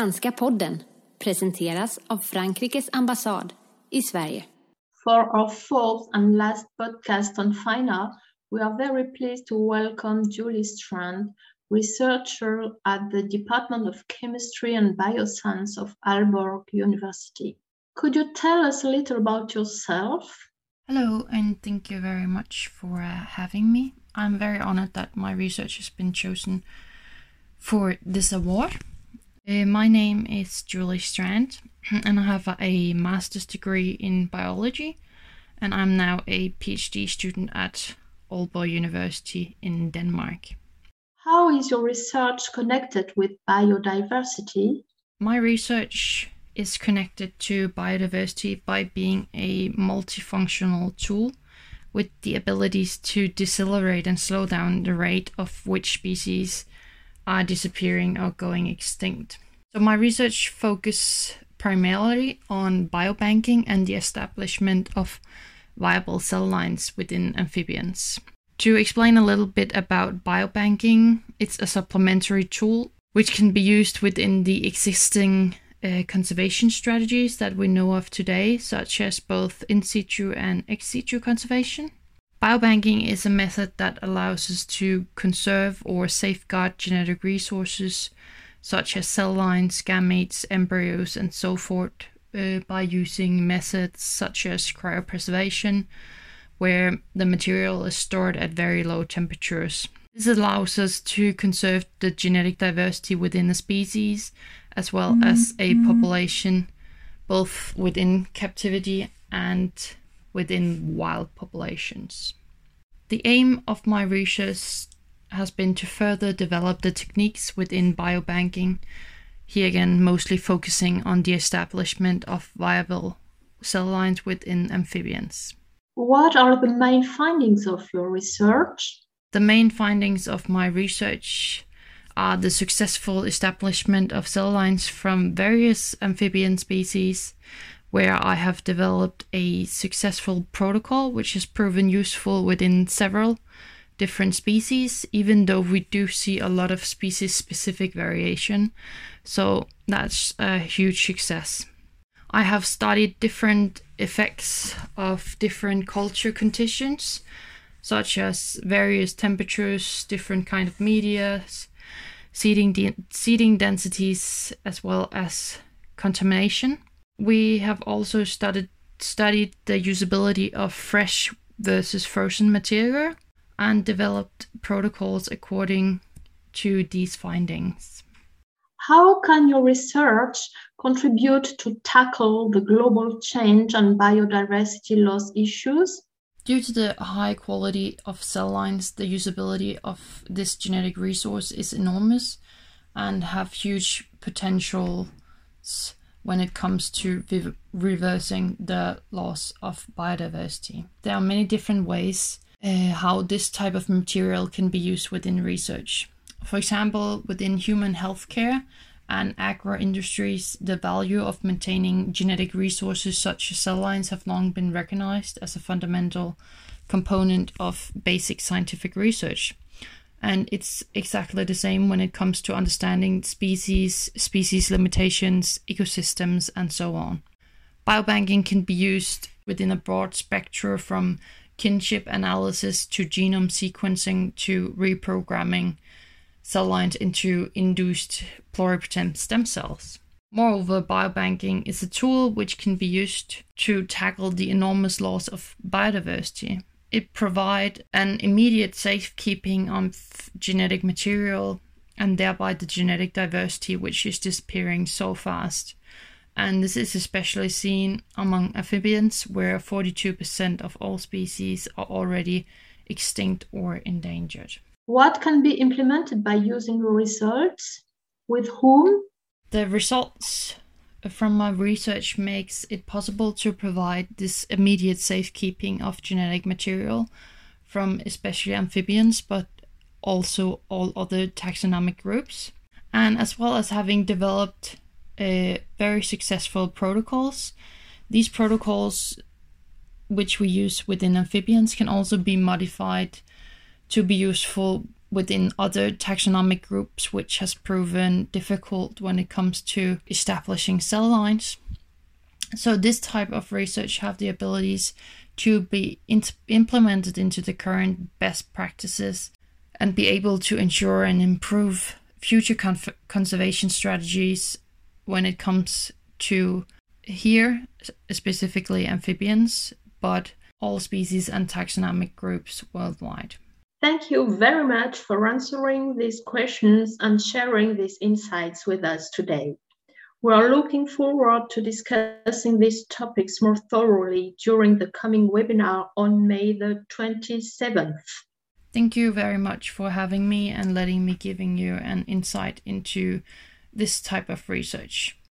Franska podden presenteras av Frankrikes ambassad i Sverige. For our fourth and last podcast on FINA, we are very pleased to welcome Julie Strand, researcher at the Department of Chemistry and Bioscience of Aalborg University. Could you tell us a little about yourself? Hello, and thank you very much for uh, having me. I'm very honored that my research has been chosen for this award. Uh, my name is Julie Strand, and I have a master's degree in biology, and I'm now a PhD student at Aalborg University in Denmark. How is your research connected with biodiversity? My research is connected to biodiversity by being a multifunctional tool with the abilities to decelerate and slow down the rate of which species are disappearing or going extinct. So my research focus primarily on biobanking and the establishment of viable cell lines within amphibians. To explain a little bit about biobanking, it's a supplementary tool which can be used within the existing uh, conservation strategies that we know of today, such as both in situ and ex situ conservation. Biobanking is a method that allows us to conserve or safeguard genetic resources such as cell lines, gametes, embryos, and so forth uh, by using methods such as cryopreservation, where the material is stored at very low temperatures. This allows us to conserve the genetic diversity within a species as well mm-hmm. as a population, both within captivity and within wild populations. The aim of my research has been to further develop the techniques within biobanking, here again, mostly focusing on the establishment of viable cell lines within amphibians. What are the main findings of your research? The main findings of my research are the successful establishment of cell lines from various amphibian species, where I have developed a successful protocol which has proven useful within several different species, even though we do see a lot of species specific variation. So that's a huge success. I have studied different effects of different culture conditions, such as various temperatures, different kind of media, seeding, de- seeding densities, as well as contamination. We have also studied studied the usability of fresh versus frozen material and developed protocols according to these findings. How can your research contribute to tackle the global change and biodiversity loss issues? Due to the high quality of cell lines, the usability of this genetic resource is enormous and have huge potentials when it comes to re- reversing the loss of biodiversity. There are many different ways uh, how this type of material can be used within research. For example, within human healthcare, and agro industries, the value of maintaining genetic resources such as cell lines have long been recognized as a fundamental component of basic scientific research. And it's exactly the same when it comes to understanding species, species limitations, ecosystems, and so on. Biobanking can be used within a broad spectrum from kinship analysis to genome sequencing to reprogramming cell lines into induced pluripotent stem cells. Moreover, biobanking is a tool which can be used to tackle the enormous loss of biodiversity. It provide an immediate safekeeping of genetic material and thereby the genetic diversity which is disappearing so fast. And this is especially seen among amphibians, where 42% of all species are already extinct or endangered. What can be implemented by using your results? With whom? The results from my research makes it possible to provide this immediate safekeeping of genetic material from especially amphibians, but also all other taxonomic groups. And as well as having developed uh, very successful protocols, these protocols, which we use within amphibians, can also be modified to be useful within other taxonomic groups, which has proven difficult when it comes to establishing cell lines. So this type of research have the abilities to be implemented into the current best practices and be able to ensure and improve future conservation strategies when it comes to here specifically amphibians, but all species and taxonomic groups worldwide. Thank you very much for answering these questions and sharing these insights with us today. We are looking forward to discussing these topics more thoroughly during the coming webinar on May the 27th. Thank you very much for having me and letting me giving you an insight into this type of research.